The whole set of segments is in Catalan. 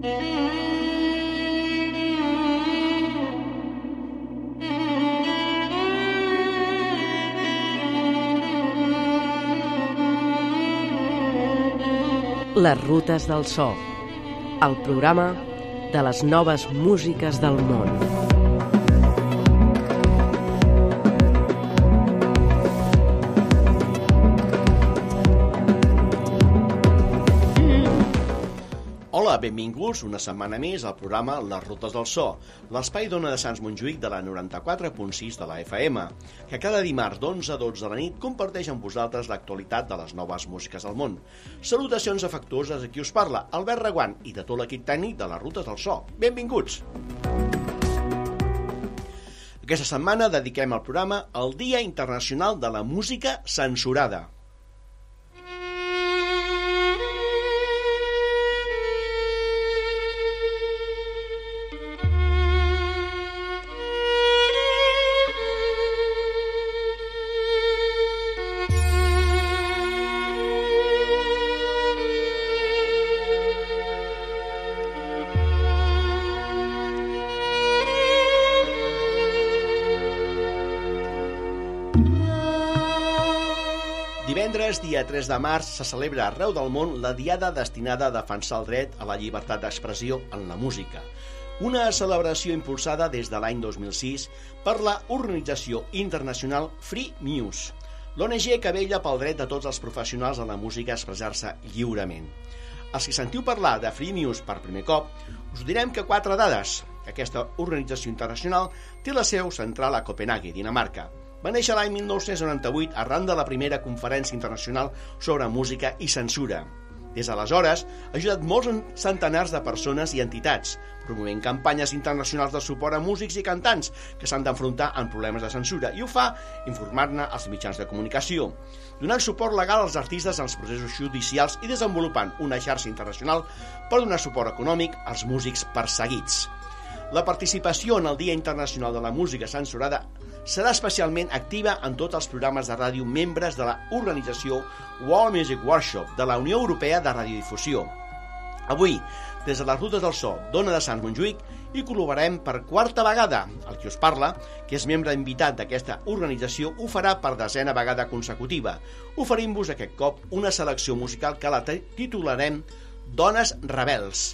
Les rutes del so, el programa de les noves músiques del món. Benvinguts una setmana més al programa Les Rutes del So, l'espai d'Ona de Sants Montjuïc de la 94.6 de la FM, que cada dimarts d'11 a 12 de la nit comparteix amb vosaltres l'actualitat de les noves músiques del món. Salutacions afectuoses a qui us parla, Albert Reguant, i de tot l'equip tècnic de Les Rutes del So. Benvinguts! Aquesta setmana dediquem al programa al Dia Internacional de la Música Censurada. 3 de març, se celebra arreu del món la diada destinada a defensar el dret a la llibertat d'expressió en la música. Una celebració impulsada des de l'any 2006 per la organització internacional Free Muse, l'ONG que vella pel dret de tots els professionals de la música a expressar-se lliurement. Els que sentiu parlar de Free Muse per primer cop, us direm que quatre dades. Aquesta organització internacional té la seu central a Copenhague, Dinamarca, va néixer l'any 1998 arran de la primera conferència internacional sobre música i censura. Des d'aleshores, ha ajudat molts centenars de persones i entitats, promovent campanyes internacionals de suport a músics i cantants que s'han d'enfrontar amb problemes de censura i ho fa informant-ne als mitjans de comunicació, donant suport legal als artistes en els processos judicials i desenvolupant una xarxa internacional per donar suport econòmic als músics perseguits. La participació en el Dia Internacional de la Música Censurada serà especialment activa en tots els programes de ràdio membres de la organització World Music Workshop de la Unió Europea de Radiodifusió. Avui, des de les rutes del so d'Ona de Sant Montjuïc, hi col·laborarem per quarta vegada. El que us parla, que és membre invitat d'aquesta organització, ho farà per desena vegada consecutiva. Oferim-vos aquest cop una selecció musical que la titularem Dones Rebels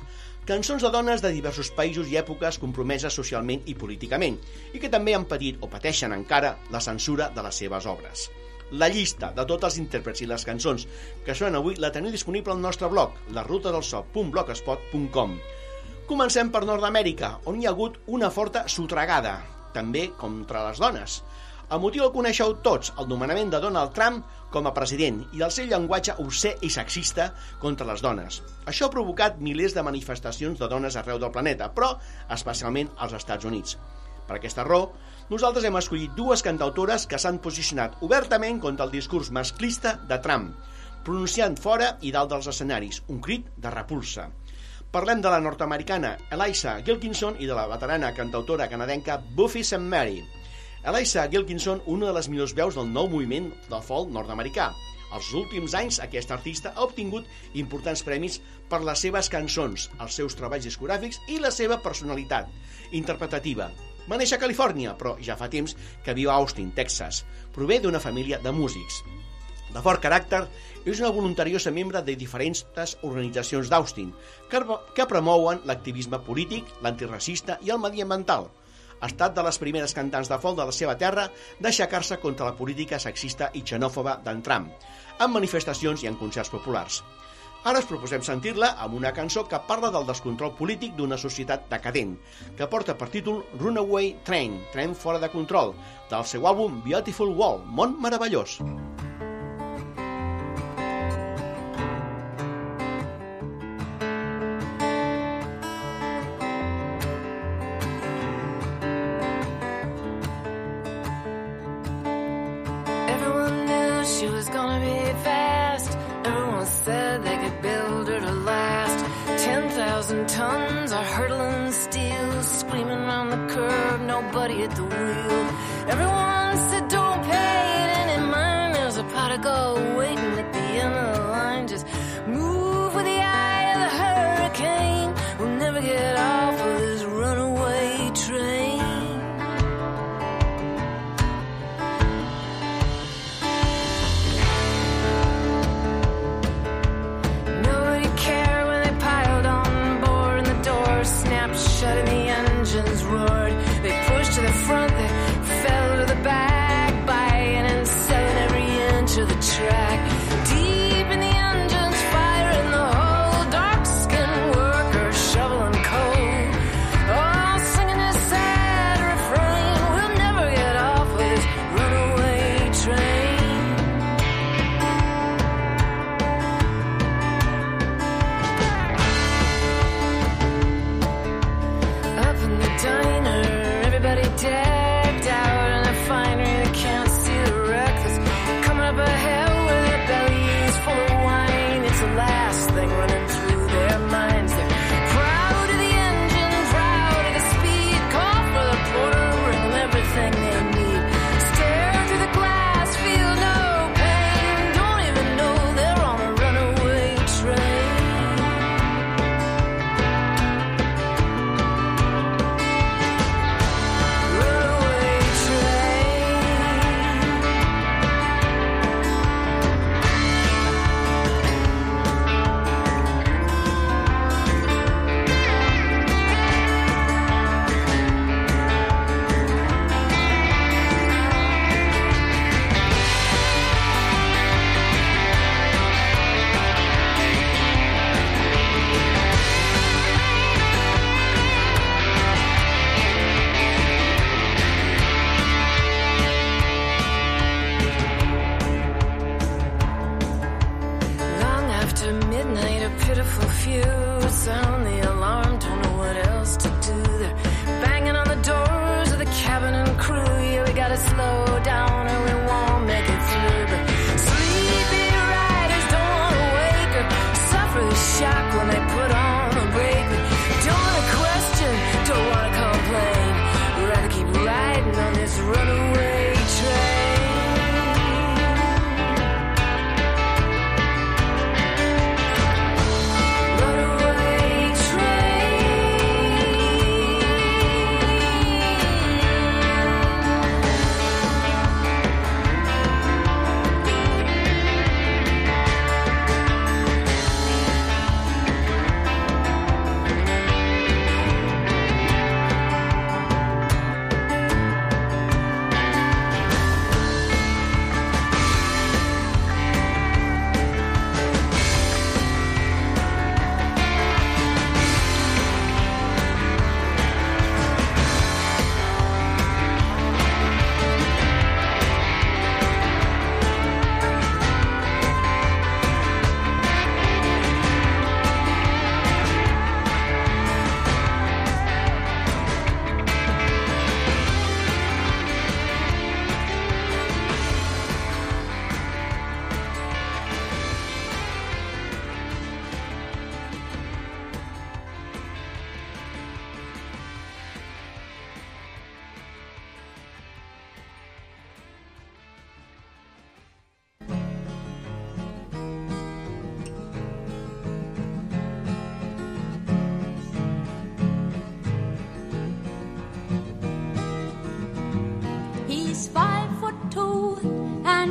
cançons de dones de diversos països i èpoques compromeses socialment i políticament, i que també han patit o pateixen encara la censura de les seves obres. La llista de tots els intèrprets i les cançons que sonen avui la teniu disponible al nostre blog, larutadelsop.blogspot.com. Comencem per Nord-Amèrica, on hi ha hagut una forta sotregada, també contra les dones. El motiu el coneixeu tots, el nomenament de Donald Trump com a president i el seu llenguatge obscè i sexista contra les dones. Això ha provocat milers de manifestacions de dones arreu del planeta, però especialment als Estats Units. Per aquesta raó, nosaltres hem escollit dues cantautores que s'han posicionat obertament contra el discurs masclista de Trump, pronunciant fora i dalt dels escenaris un crit de repulsa. Parlem de la nord-americana Eliza Gilkinson i de la veterana cantautora canadenca Buffy St. Mary. Eliza Gilkinson, una de les millors veus del nou moviment del folk nord-americà. Els últims anys, aquest artista ha obtingut importants premis per les seves cançons, els seus treballs discogràfics i la seva personalitat interpretativa. Va néixer a Califòrnia, però ja fa temps que viu a Austin, Texas. Prové d'una família de músics. De fort caràcter, és una voluntariosa membre de diferents organitzacions d'Austin que, que promouen l'activisme polític, l'antiracista i el mediambiental ha estat de les primeres cantants de folk de la seva terra d'aixecar-se contra la política sexista i xenòfoba d'en Trump, en manifestacions i en concerts populars. Ara us proposem sentir-la amb una cançó que parla del descontrol polític d'una societat decadent, que porta per títol Runaway Train, tren fora de control, del seu àlbum Beautiful World, món meravellós. Everyone nobody at the wheel. Everyone said don't pay it, and in there's a prodigal waiting at the end of the line. Just move with the eye of the hurricane. We'll never get off of this runaway train. Nobody cared when they piled on board and the doors snapped shut and the engines roared.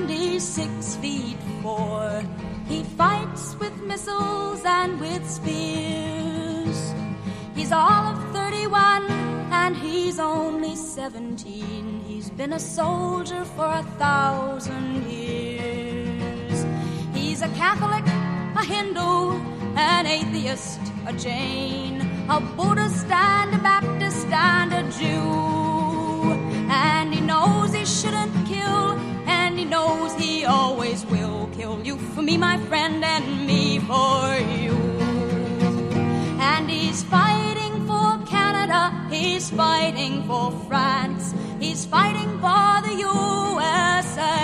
He's six feet four. He fights with missiles and with spears. He's all of 31 and he's only 17. He's been a soldier for a thousand years. He's a Catholic, a Hindu, an atheist, a Jain, a Buddhist and a Baptist for me, my friend, and me for you. And he's fighting for Canada, he's fighting for France, he's fighting for the USA.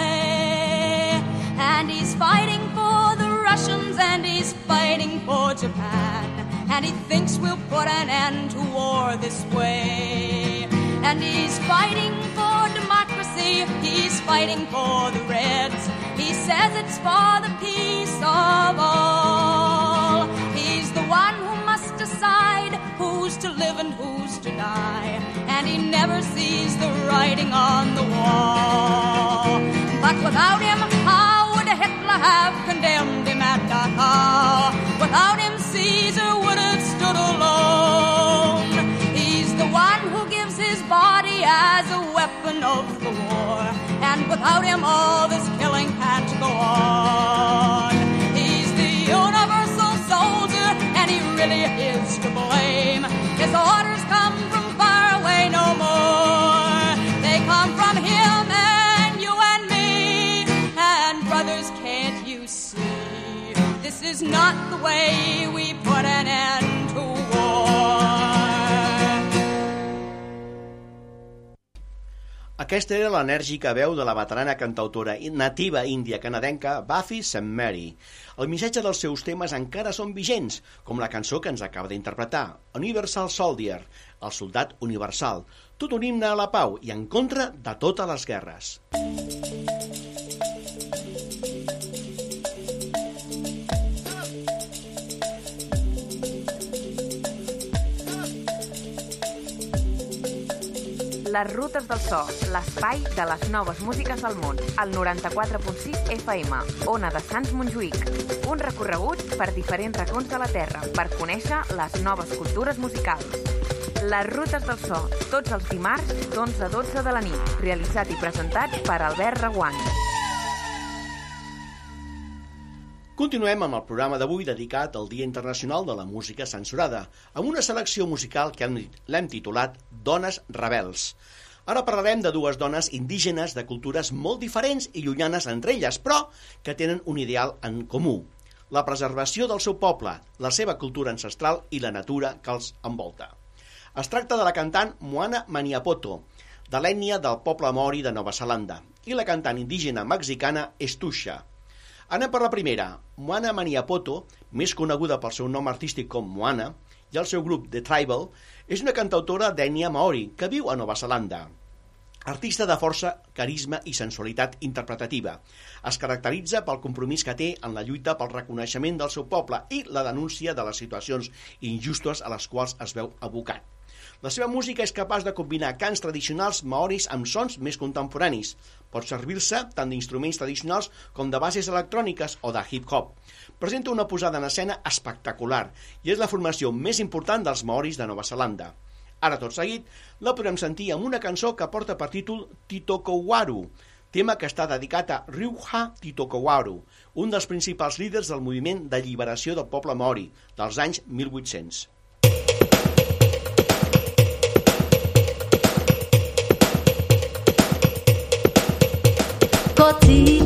And he's fighting for the Russians, and he's fighting for Japan. And he thinks we'll put an end to war this way. And he's fighting for democracy, he's fighting for the Reds. He says it's for the peace of all. He's the one who must decide who's to live and who's to die. And he never sees the writing on the wall. But without him, how would Hitler have condemned him at Dachau? Without him, Caesar would have stood alone. He's the one who gives his body as a weapon of the war. And without him, all this killing can't go on. He's the universal soldier, and he really is to blame. His orders come from far away no more. They come from him and you and me. And brothers, can't you see? This is not the way Aquesta era l'enèrgica veu de la veterana cantautora nativa índia canadenca Buffy St. Mary. El missatge dels seus temes encara són vigents, com la cançó que ens acaba d'interpretar, Universal Soldier, el soldat universal, tot un himne a la pau i en contra de totes les guerres. Les rutes del so, l'espai de les noves músiques del món, al 94.6 FM, Ona de Sants Montjuïc. Un recorregut per diferents racons de la Terra per conèixer les noves cultures musicals. Les rutes del so, tots els dimarts d'11 a 12 de la nit, realitzat i presentat per Albert Reguant. Continuem amb el programa d'avui dedicat al Dia Internacional de la Música Censurada, amb una selecció musical que l'hem titulat Dones Rebels. Ara parlarem de dues dones indígenes de cultures molt diferents i llunyanes entre elles, però que tenen un ideal en comú, la preservació del seu poble, la seva cultura ancestral i la natura que els envolta. Es tracta de la cantant Moana Maniapoto, de l'ètnia del poble mori de Nova Zelanda, i la cantant indígena mexicana Estusha, Anem per la primera. Moana Maniapoto, més coneguda pel seu nom artístic com Moana, i el seu grup The Tribal, és una cantautora d'ètnia maori que viu a Nova Zelanda. Artista de força, carisma i sensualitat interpretativa. Es caracteritza pel compromís que té en la lluita pel reconeixement del seu poble i la denúncia de les situacions injustes a les quals es veu abocat. La seva música és capaç de combinar cants tradicionals maoris amb sons més contemporanis. Pot servir-se tant d'instruments tradicionals com de bases electròniques o de hip-hop. Presenta una posada en escena espectacular i és la formació més important dels maoris de Nova Zelanda. Ara, tot seguit, la podem sentir amb una cançó que porta per títol Titokowaru, tema que està dedicat a Ryuha Titokowaru, un dels principals líders del moviment d'alliberació del poble maori dels anys 1800. Scotty.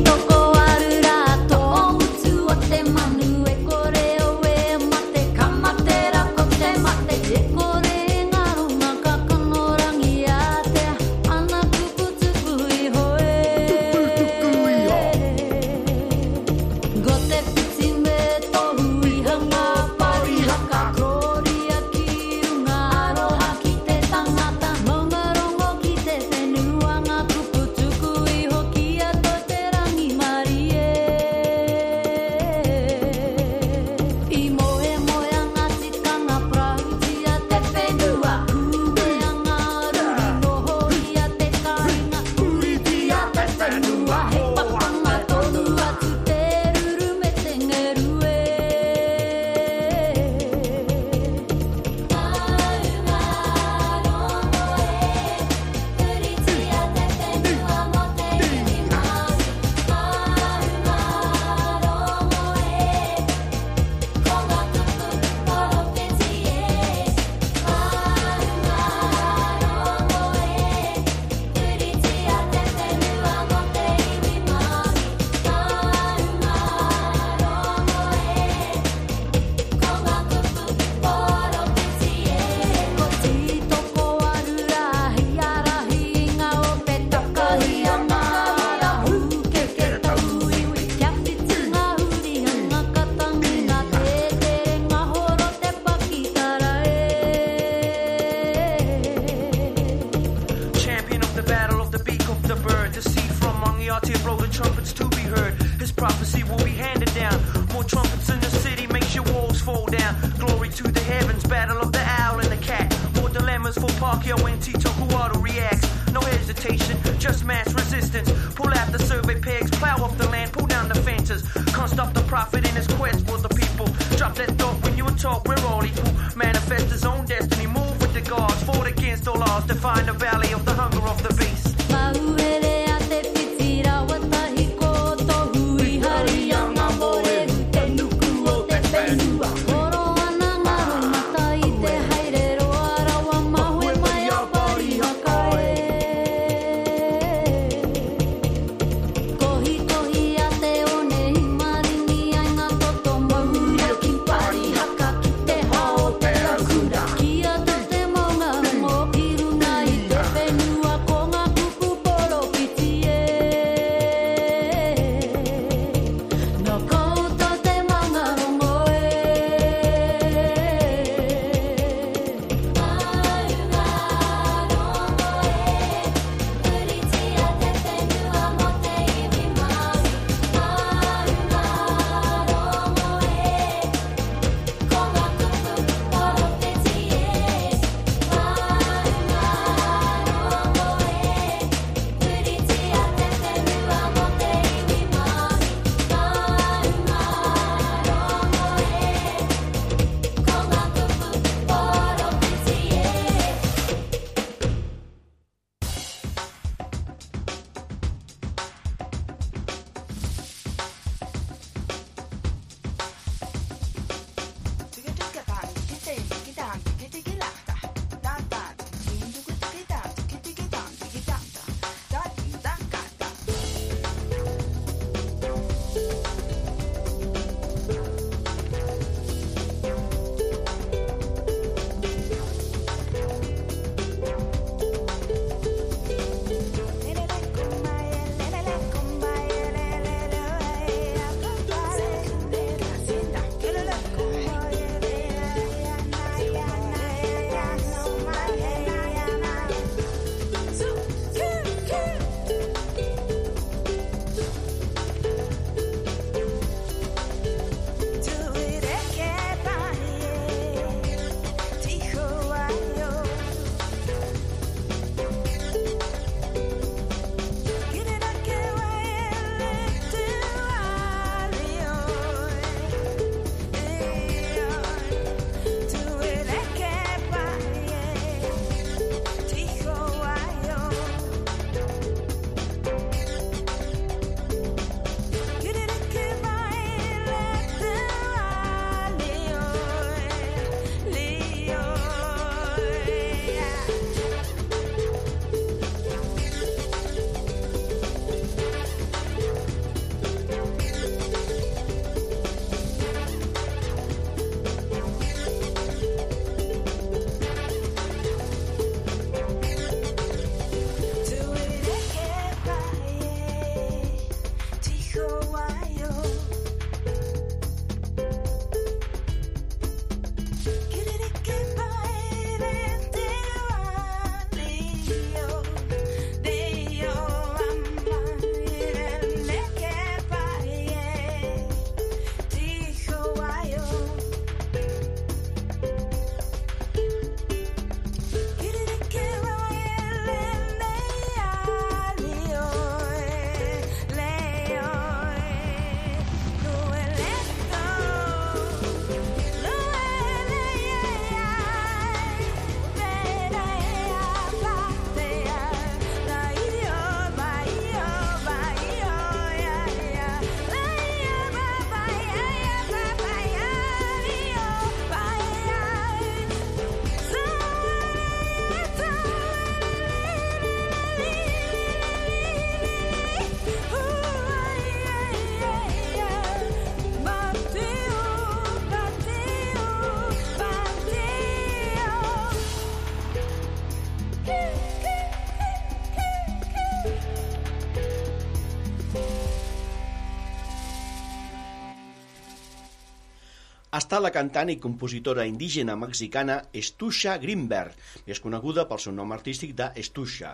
Està la cantant i compositora indígena mexicana Estusha Greenberg, més coneguda pel seu nom artístic de Estusha,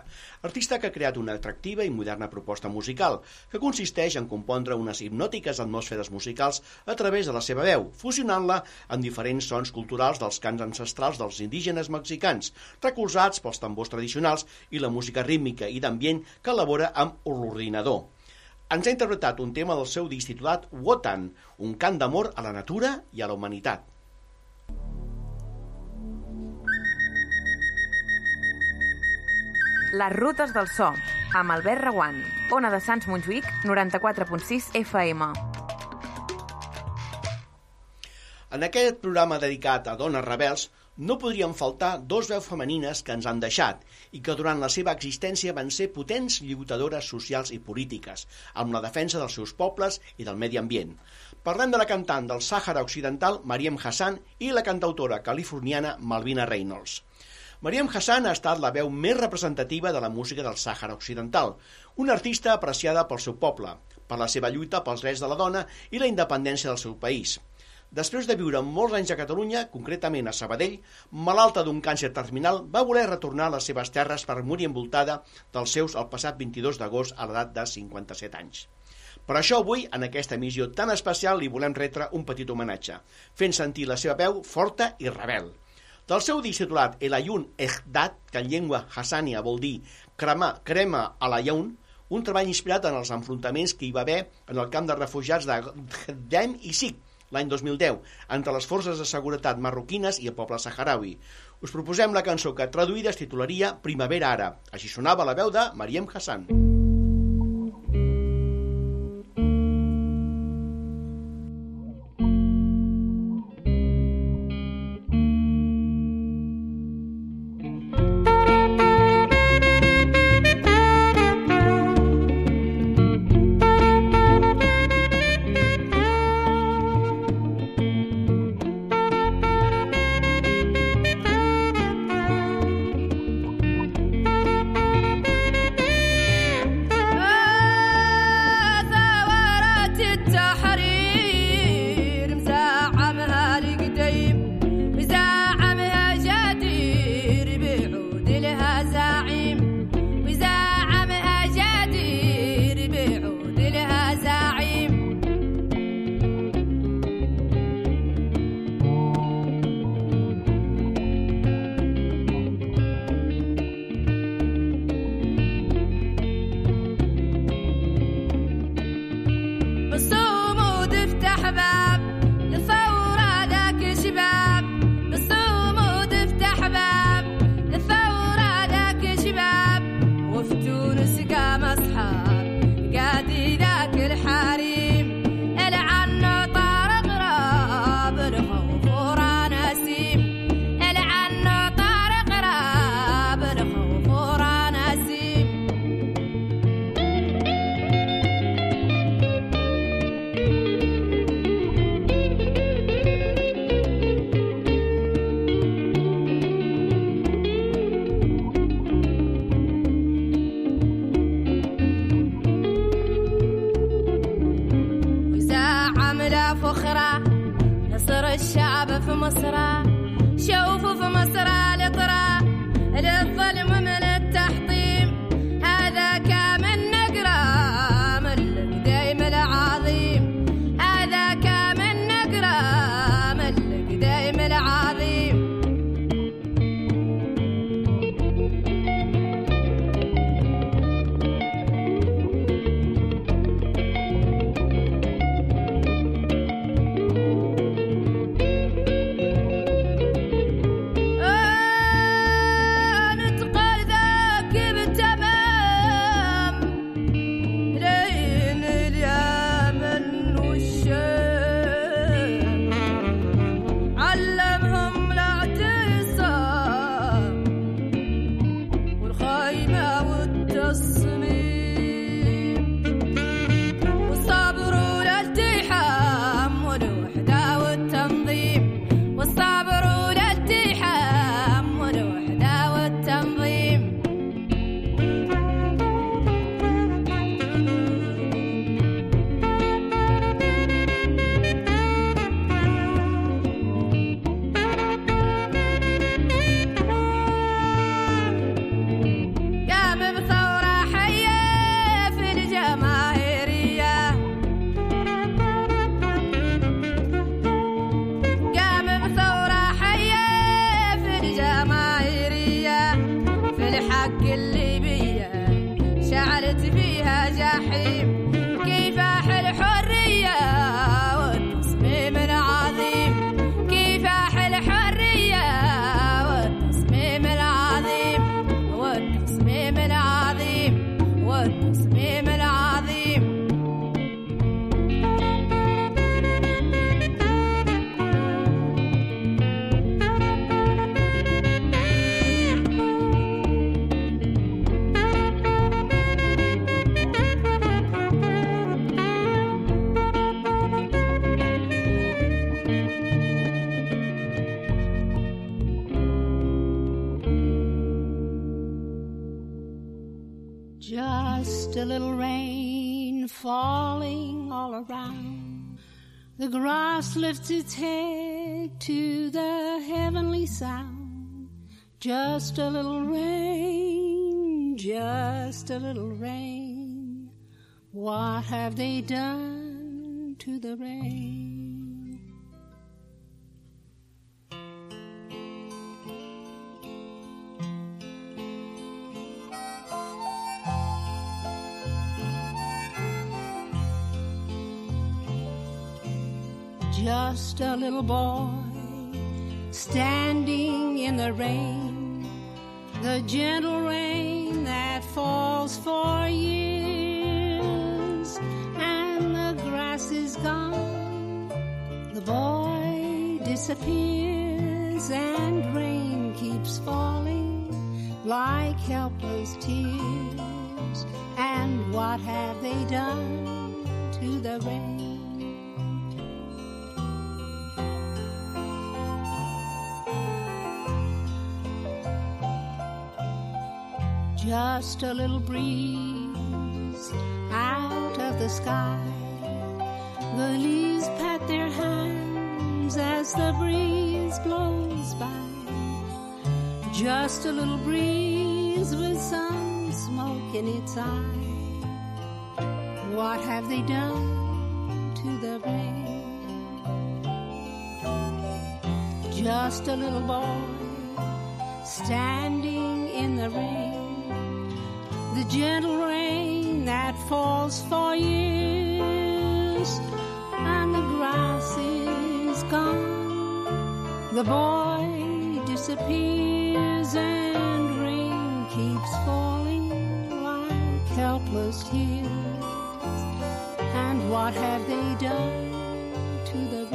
artista que ha creat una atractiva i moderna proposta musical, que consisteix en compondre unes hipnòtiques atmosferes musicals a través de la seva veu, fusionant-la amb diferents sons culturals dels cants ancestrals dels indígenes mexicans, recolzats pels tambors tradicionals i la música rítmica i d'ambient que elabora amb l'ordinador ens ha interpretat un tema del seu disc titulat Wotan, un cant d'amor a la natura i a la humanitat. Les rutes del so, amb Albert Reguant. Ona de Sants Montjuïc, 94.6 FM. En aquest programa dedicat a dones rebels, no podrien faltar dos veus femenines que ens han deixat i que durant la seva existència van ser potents lluitadores socials i polítiques, amb la defensa dels seus pobles i del medi ambient. Parlem de la cantant del Sàhara Occidental, Mariem Hassan, i la cantautora californiana Malvina Reynolds. Mariam Hassan ha estat la veu més representativa de la música del Sàhara Occidental, una artista apreciada pel seu poble, per la seva lluita pels drets de la dona i la independència del seu país. Després de viure molts anys a Catalunya, concretament a Sabadell, malalta d'un càncer terminal, va voler retornar a les seves terres per morir envoltada dels seus el passat 22 d'agost a l'edat de 57 anys. Per això avui, en aquesta emissió tan especial, li volem retre un petit homenatge, fent sentir la seva veu forta i rebel. Del seu disc titulat El Ayun Ehdat, que en llengua hassània vol dir crema, crema a la Yaun, un treball inspirat en els enfrontaments que hi va haver en el camp de refugiats de Hdem i Sik, l'any 2010 entre les forces de seguretat marroquines i el poble saharaui. Us proposem la cançó que traduïda es titularia Primavera ara. Així sonava la veu de Mariem Hassan. Mm. Grass lifts its head to the heavenly sound. Just a little rain, just a little rain. What have they done to the rain? Just a little boy standing in the rain, the gentle rain that falls for years, and the grass is gone. The boy disappears, and rain keeps falling like helpless tears. And what have they done to the rain? Just a little breeze out of the sky. The leaves pat their hands as the breeze blows by. Just a little breeze with some smoke in its eye. What have they done to the rain? Just a little boy standing in the rain the gentle rain that falls for years, and the grass is gone. The boy disappears, and rain keeps falling like helpless tears. And what have they done to the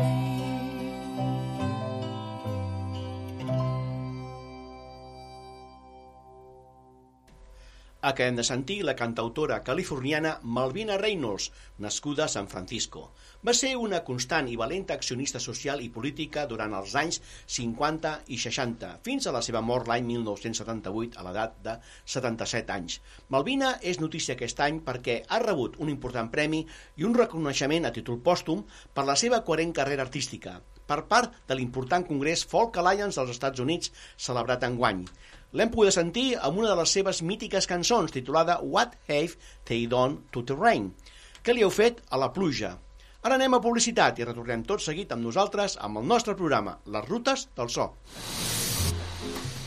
Acabem de sentir la cantautora californiana Malvina Reynolds, nascuda a San Francisco. Va ser una constant i valenta accionista social i política durant els anys 50 i 60, fins a la seva mort l'any 1978 a l'edat de 77 anys. Malvina és notícia aquest any perquè ha rebut un important premi i un reconeixement a títol pòstum per la seva coherent carrera artística per part de l'important congrés Folk Alliance dels Estats Units celebrat en guany. L'hem pogut sentir amb una de les seves mítiques cançons titulada What Have They Done to the Rain? Què li heu fet a la pluja? Ara anem a publicitat i retornem tot seguit amb nosaltres amb el nostre programa Les Rutes del So.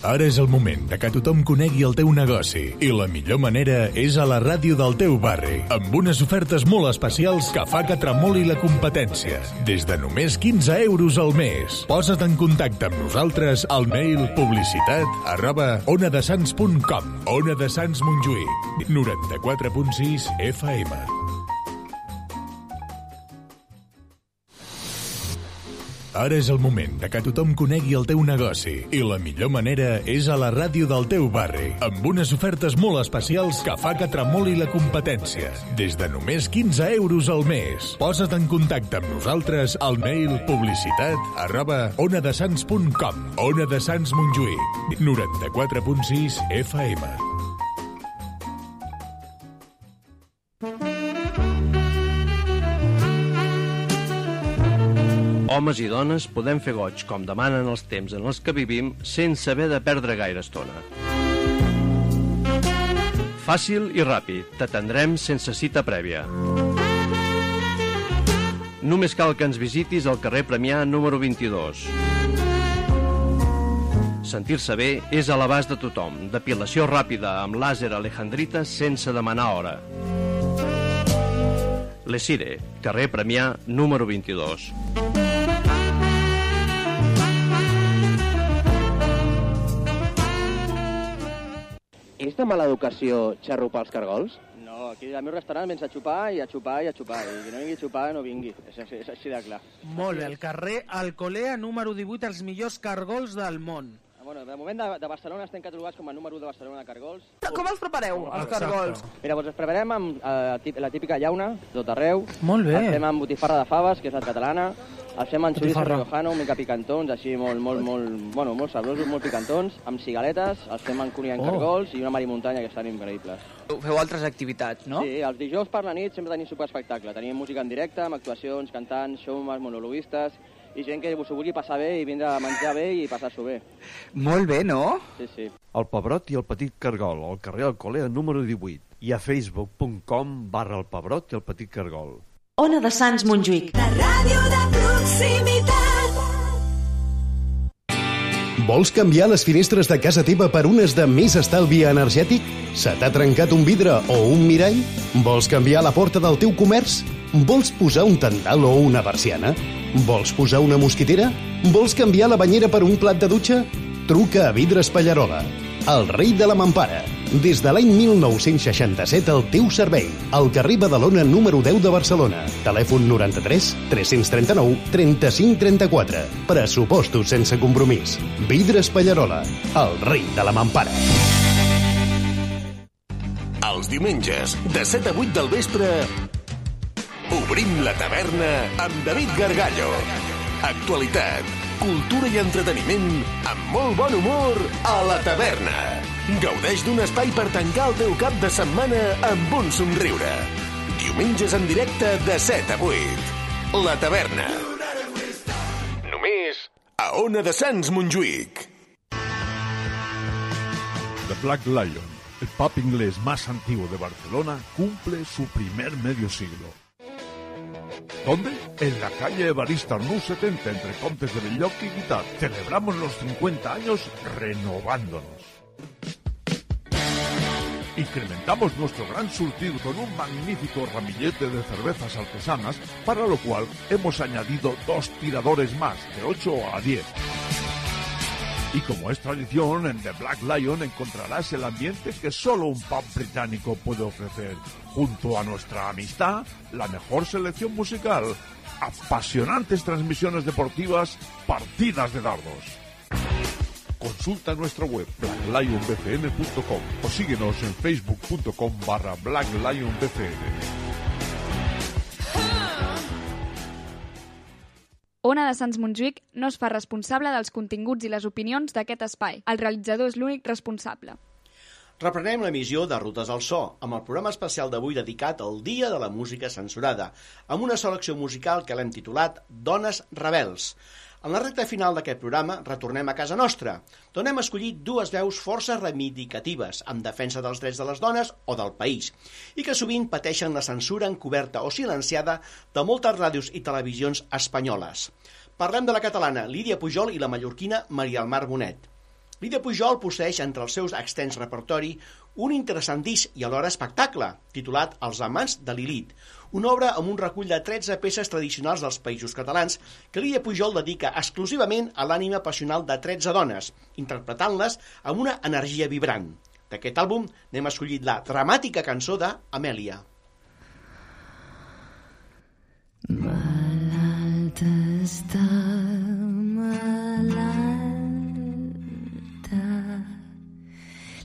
Ara és el moment de que tothom conegui el teu negoci i la millor manera és a la ràdio del teu barri, amb unes ofertes molt especials que fa que tremoli la competència. Des de només 15 euros al mes. Posa't en contacte amb nosaltres al mail publicitat arroba onadesans.com Ona de Sants Montjuïc 94.6 FM Ara és el moment de que tothom conegui el teu negoci i la millor manera és a la ràdio del teu barri, amb unes ofertes molt especials que fa que tremoli la competència. Des de només 15 euros al mes. Posa't en contacte amb nosaltres al mail publicitat arroba onadesans.com Ona de Sants Montjuïc 94.6 FM Homes i dones podem fer goig com demanen els temps en els que vivim sense haver de perdre gaire estona. Fàcil i ràpid, t'atendrem sense cita prèvia. Només cal que ens visitis al carrer Premià número 22. Sentir-se bé és a l'abast de tothom. Depilació ràpida amb làser alejandrita sense demanar hora. Lesire, carrer Premià número 22. És de mala educació xarrupar els cargols? No, aquí al meu restaurant vens a xupar i a xupar i a xupar. I qui no vingui a xupar no vingui. És, així- és així de clar. Molt bé, el carrer Alcolea número 18, els millors cargols del món. Molt Bueno, de moment de, de Barcelona estem catalogats com a número 1 de Barcelona de cargols. Com els prepareu, els cargols? Mira, doncs els preparem amb eh, la típica llauna, tot arreu. Molt bé. Els fem amb botifarra de faves, que és la catalana. Els fem amb Botifarra. riojano, mica picantons, així molt, molt, molt, bueno, molt sabrosos, molt picantons, amb cigaletes, els fem amb cunyant Oh. cargols i una marimuntanya que estan increïbles. Feu altres activitats, no? Sí, els dijous per la nit sempre tenim superespectacle. Tenim música en directe, amb actuacions, cantants, showmans, monologuistes, i gent que s'ho vulgui passar bé i vindre a menjar bé i passar-s'ho bé. Molt bé, no? Sí, sí. El Pebrot i el Petit Cargol, al carrer Alcolea número 18 i a facebook.com barra el Pebrot i el Petit Cargol. Ona de Sants Montjuïc. La ràdio de proximitat. Vols canviar les finestres de casa teva per unes de més estalvi energètic? Se t'ha trencat un vidre o un mirall? Vols canviar la porta del teu comerç? Vols posar un tendal o una persiana? Vols posar una mosquitera? Vols canviar la banyera per un plat de dutxa? Truca a Vidres Pallarola, el rei de la mampara. Des de l'any 1967 al teu servei. Al carrer Badalona número 10 de Barcelona. Telèfon 93 339 35 34. Pressupostos sense compromís. Vidres Pallarola, el rei de la mampara. Els diumenges, de 7 a 8 del vespre, obrim la taverna amb David Gargallo. Actualitat, cultura i entreteniment amb molt bon humor a la taverna. Gaudeix d'un espai per tancar el teu cap de setmana amb un somriure. Diumenges en directe de 7 a 8. La taverna. Només a Ona de Sants Montjuïc. The Black Lion, el pub inglés más antiguo de Barcelona, cumple su primer medio siglo. ¿Dónde? En la calle Evarista Nu 70, entre Contes de Belloc y Guitar. Celebramos los 50 años renovándonos. Incrementamos nuestro gran surtido con un magnífico ramillete de cervezas artesanas, para lo cual hemos añadido dos tiradores más, de 8 a 10. Y como es tradición, en The Black Lion encontrarás el ambiente que solo un pub británico puede ofrecer, junto a nuestra amistad, la mejor selección musical, apasionantes transmisiones deportivas, partidas de dardos. Consulta nuestra web blacklionbcn.com o síguenos en facebook.com barra blacklionbcn. Ona de Sants Montjuïc no es fa responsable dels continguts i les opinions d'aquest espai. El realitzador és l'únic responsable. Reprenem l'emissió de Rutes al So, amb el programa especial d'avui dedicat al Dia de la Música Censurada, amb una selecció musical que l'hem titulat Dones Rebels. En la recta final d'aquest programa retornem a casa nostra, on hem escollit dues veus força reivindicatives en defensa dels drets de les dones o del país, i que sovint pateixen la censura encoberta o silenciada de moltes ràdios i televisions espanyoles. Parlem de la catalana Lídia Pujol i la mallorquina Maria Almar Bonet. Lídia Pujol posseix entre els seus extens repertori un interessant disc i alhora espectacle, titulat Els amants de Lilith, una obra amb un recull de 13 peces tradicionals dels països catalans que Lídia Pujol dedica exclusivament a l'ànima passional de 13 dones, interpretant-les amb una energia vibrant. D'aquest àlbum n'hem escollit la dramàtica cançó d'Amèlia. Malalta està,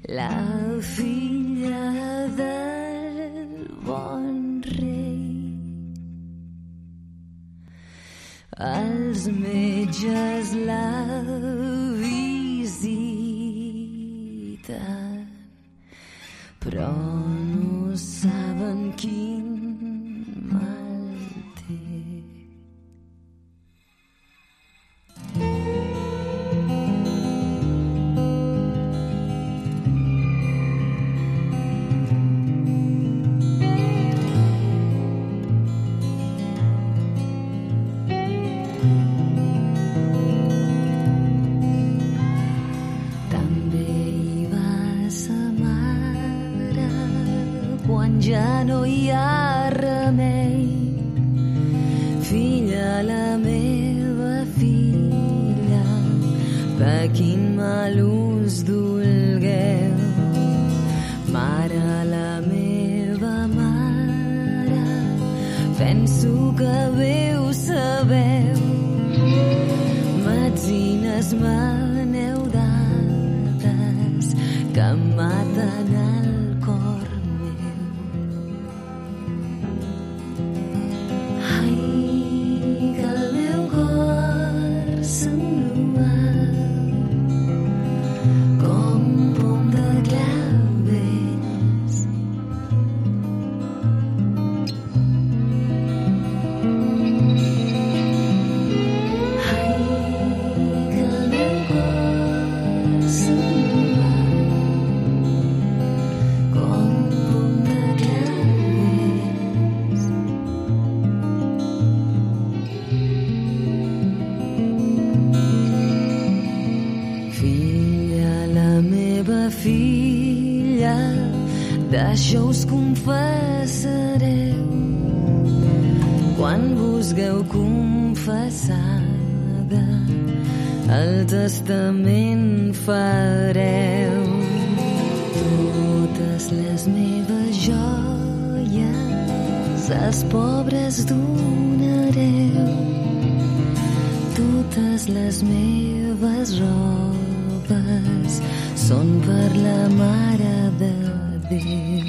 la filla del bon rei. Els metges la visiten, però no saben quin quin mal us dolgueu. Mare, la meva mare, penso que bé there.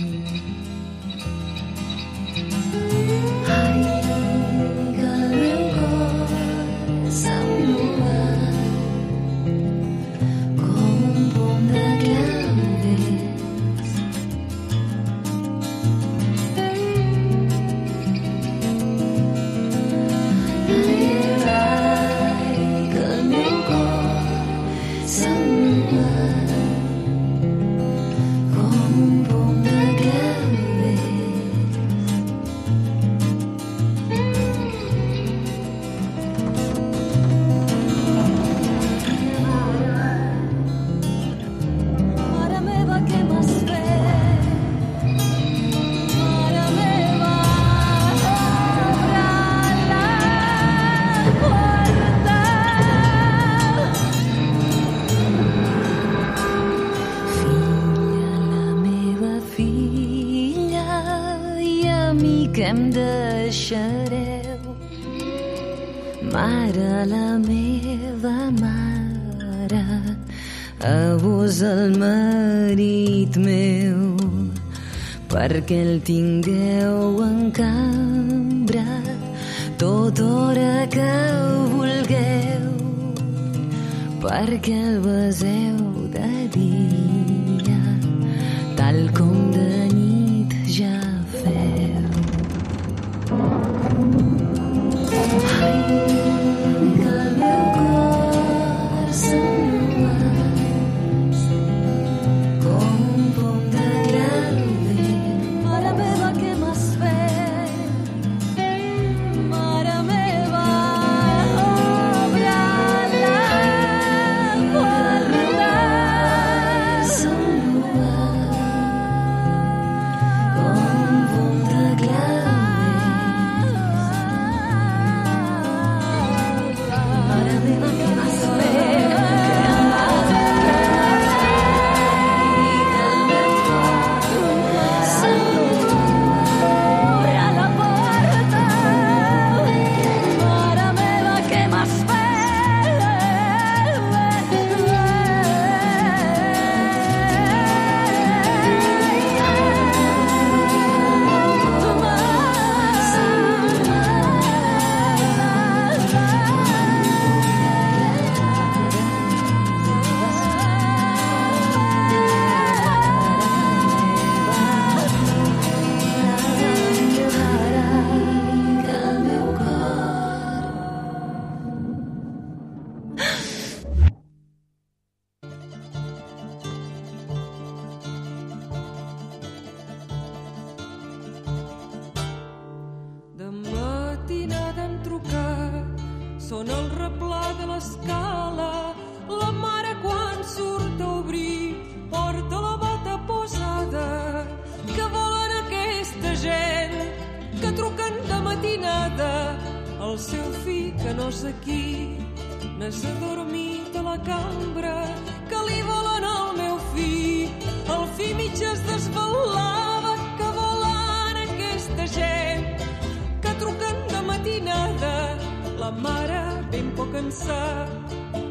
tempo cansat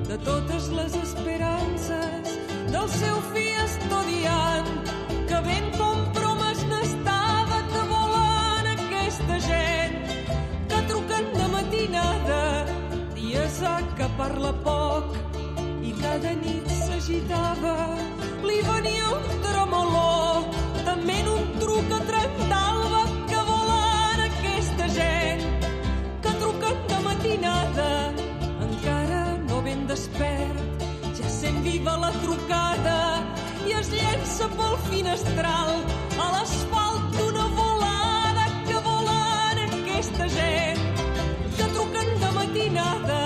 de totes les esperances del seu fill estudiant que ben compromès n'estava que volen aquesta gent que truquen de matinada dies a que parla poc i cada nit s'agitava. Li venia un tremoló també en un truc a trencar que volen aquesta gent matinada, encara no ben despert, ja sent viva la trucada i es llença pel finestral a l'asfalt d'una volada que volen aquesta gent que truquen de matinada.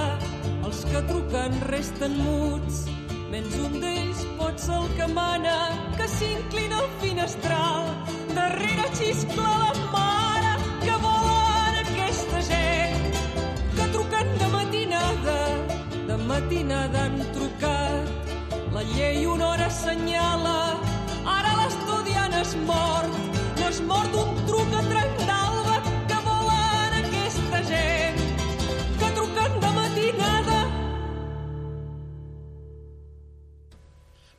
Els que truquen resten muts, menys un d'ells pot ser el que mana, que s'inclina al finestral. Darrere xiscla la mare matinada han trucat. La llei una hora assenyala, ara l'estudiant es mort, no es mort d'un truc a trenc d'alba que volen aquesta gent que truquen de matinada.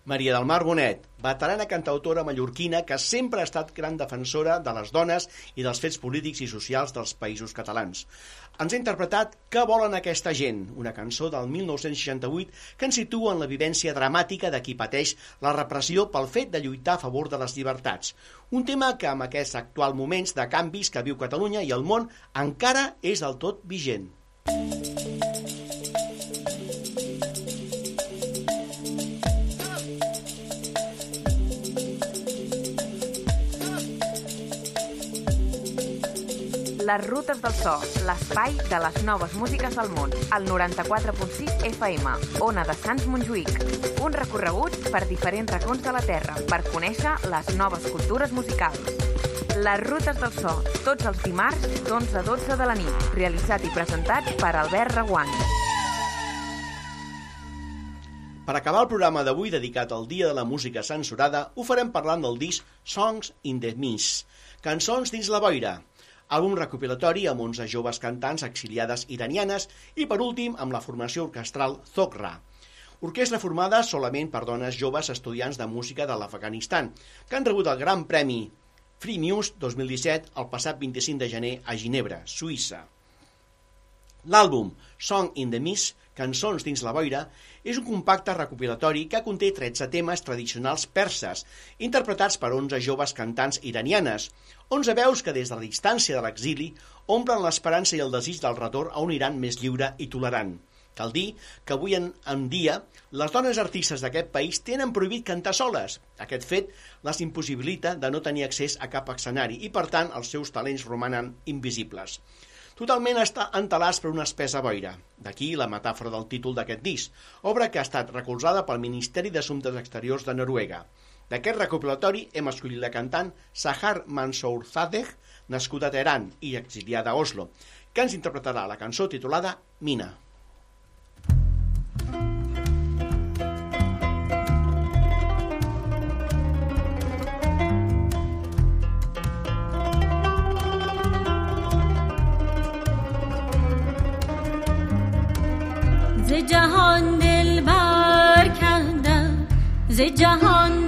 Maria del Mar Bonet, veterana cantautora mallorquina que sempre ha estat gran defensora de les dones i dels fets polítics i socials dels països catalans. Ens ha interpretat Què volen aquesta gent?, una cançó del 1968 que ens situa en la vivència dramàtica de qui pateix la repressió pel fet de lluitar a favor de les llibertats. Un tema que amb aquests actuals moments de canvis que viu Catalunya i el món encara és del tot vigent. Les rutes del so, l'espai de les noves músiques del món, al 94.6 FM, Ona de Sants Montjuïc. Un recorregut per diferents racons de la Terra per conèixer les noves cultures musicals. Les rutes del so, tots els dimarts d'11 a 12 de la nit, realitzat i presentat per Albert Reguant. Per acabar el programa d'avui dedicat al Dia de la Música Censurada, ho farem parlant del disc Songs in the Mist, Cançons dins la boira, àlbum recopilatori amb 11 joves cantants exiliades iranianes i, per últim, amb la formació orquestral Zohra. Orquestra formada solament per dones joves estudiants de música de l'Afganistan, que han rebut el Gran Premi Free Muse 2017 el passat 25 de gener a Ginebra, Suïssa. L'àlbum Song in the Mist, Cançons dins la boira, és un compacte recopilatori que conté 13 temes tradicionals perses, interpretats per 11 joves cantants iranianes, 11 veus que des de la distància de l'exili omplen l'esperança i el desig del retorn a un Iran més lliure i tolerant. Cal dir que avui en, en dia les dones artistes d'aquest país tenen prohibit cantar soles. Aquest fet les impossibilita de no tenir accés a cap escenari i, per tant, els seus talents romanen invisibles totalment està entelats per una espessa boira. D'aquí la metàfora del títol d'aquest disc, obra que ha estat recolzada pel Ministeri d'Assumptes Exteriors de Noruega. D'aquest recopilatori hem escollit la cantant Sahar Mansourzadeh, nascuda a Teheran i exiliada a Oslo, que ens interpretarà la cançó titulada Mina. جهان دل کندم. ز جهان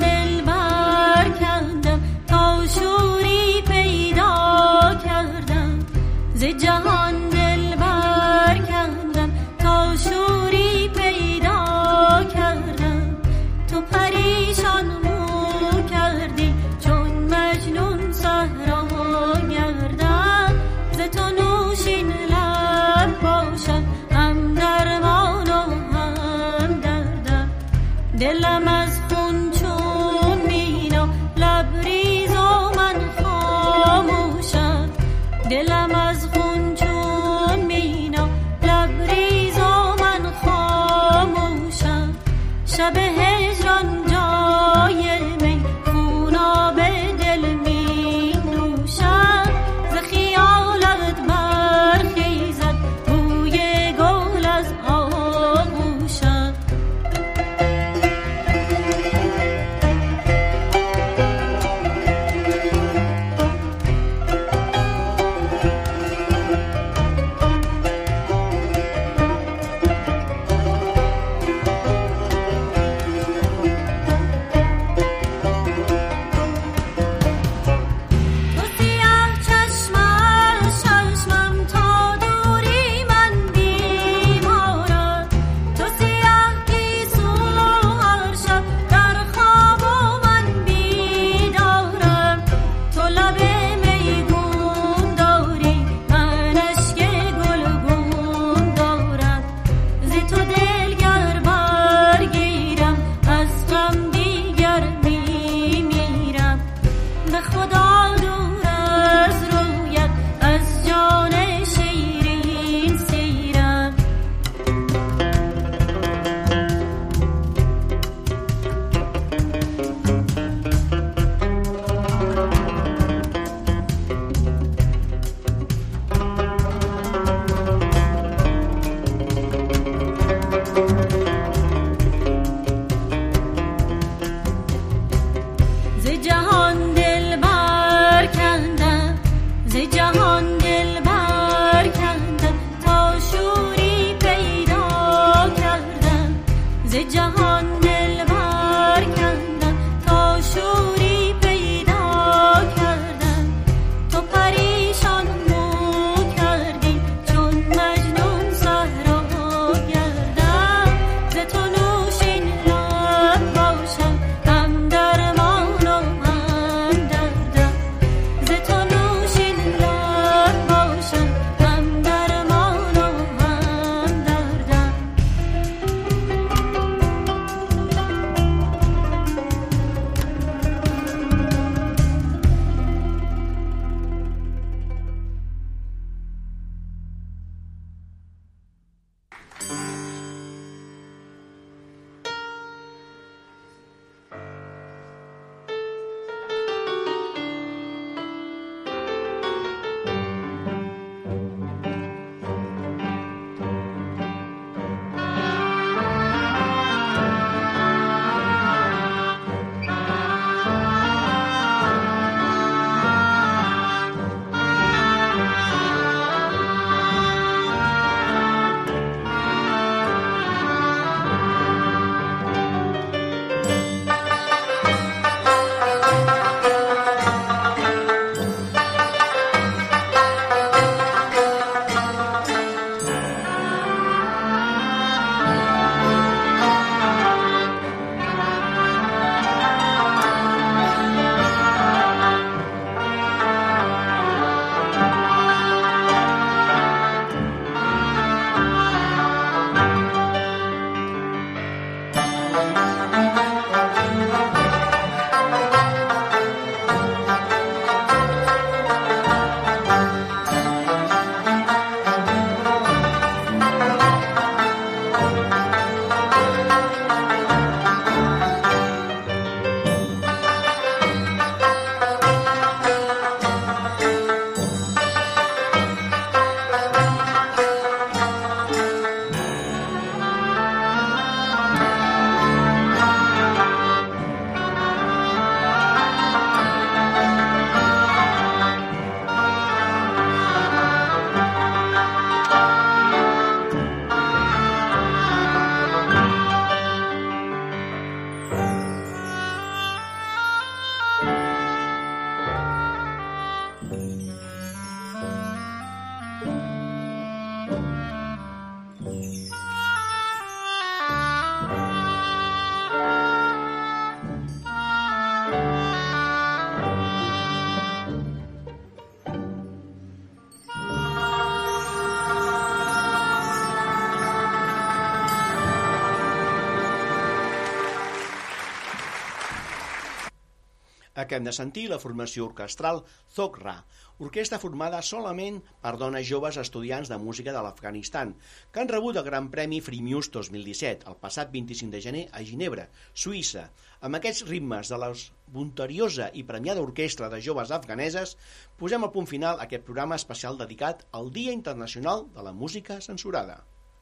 Acabem de sentir la formació orquestral Zogra, orquestra formada solament per dones joves estudiants de música de l'Afganistan, que han rebut el Gran Premi Freemuse 2017, el passat 25 de gener a Ginebra, Suïssa. Amb aquests ritmes de la voluntariosa i premiada orquestra de joves afganeses, posem el punt final aquest programa especial dedicat al Dia Internacional de la Música Censurada.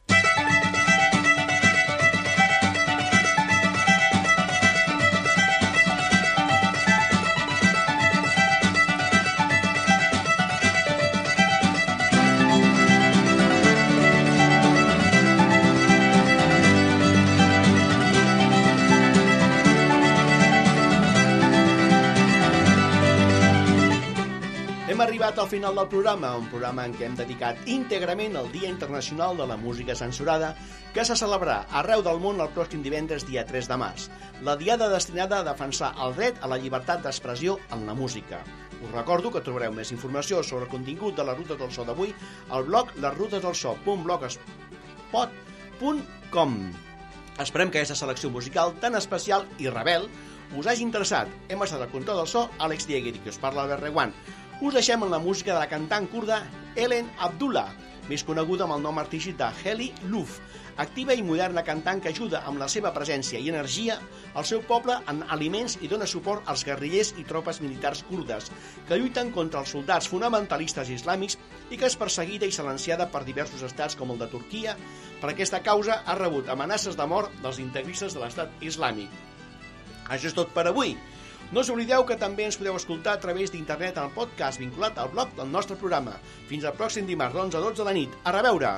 Hem arribat al final del programa, un programa en què hem dedicat íntegrament al Dia Internacional de la Música Censurada, que se celebrarà arreu del món el pròxim divendres dia 3 de març. La diada destinada a defensar el dret a la llibertat d'expressió en la música. Us recordo que trobareu més informació sobre el contingut de les rutes del so d'avui al blog lesrutesdelso.blogspot.com Esperem que aquesta selecció musical tan especial i rebel us hagi interessat. Hem estat al control del so, Àlex Dieguer, que us parla Albert Reguant. Us deixem amb la música de la cantant kurda Ellen Abdullah, més coneguda amb el nom artístic de Heli Luf, activa i moderna cantant que ajuda amb la seva presència i energia al seu poble en aliments i dona suport als guerrillers i tropes militars kurdes que lluiten contra els soldats fonamentalistes islàmics i que és perseguida i silenciada per diversos estats com el de Turquia. Per aquesta causa ha rebut amenaces de mort dels integristes de l'estat islàmic. Això és tot per avui. No us oblideu que també ens podeu escoltar a través d'internet en el podcast vinculat al blog del nostre programa. Fins al pròxim dimarts d'11 a 12 de la nit. A reveure!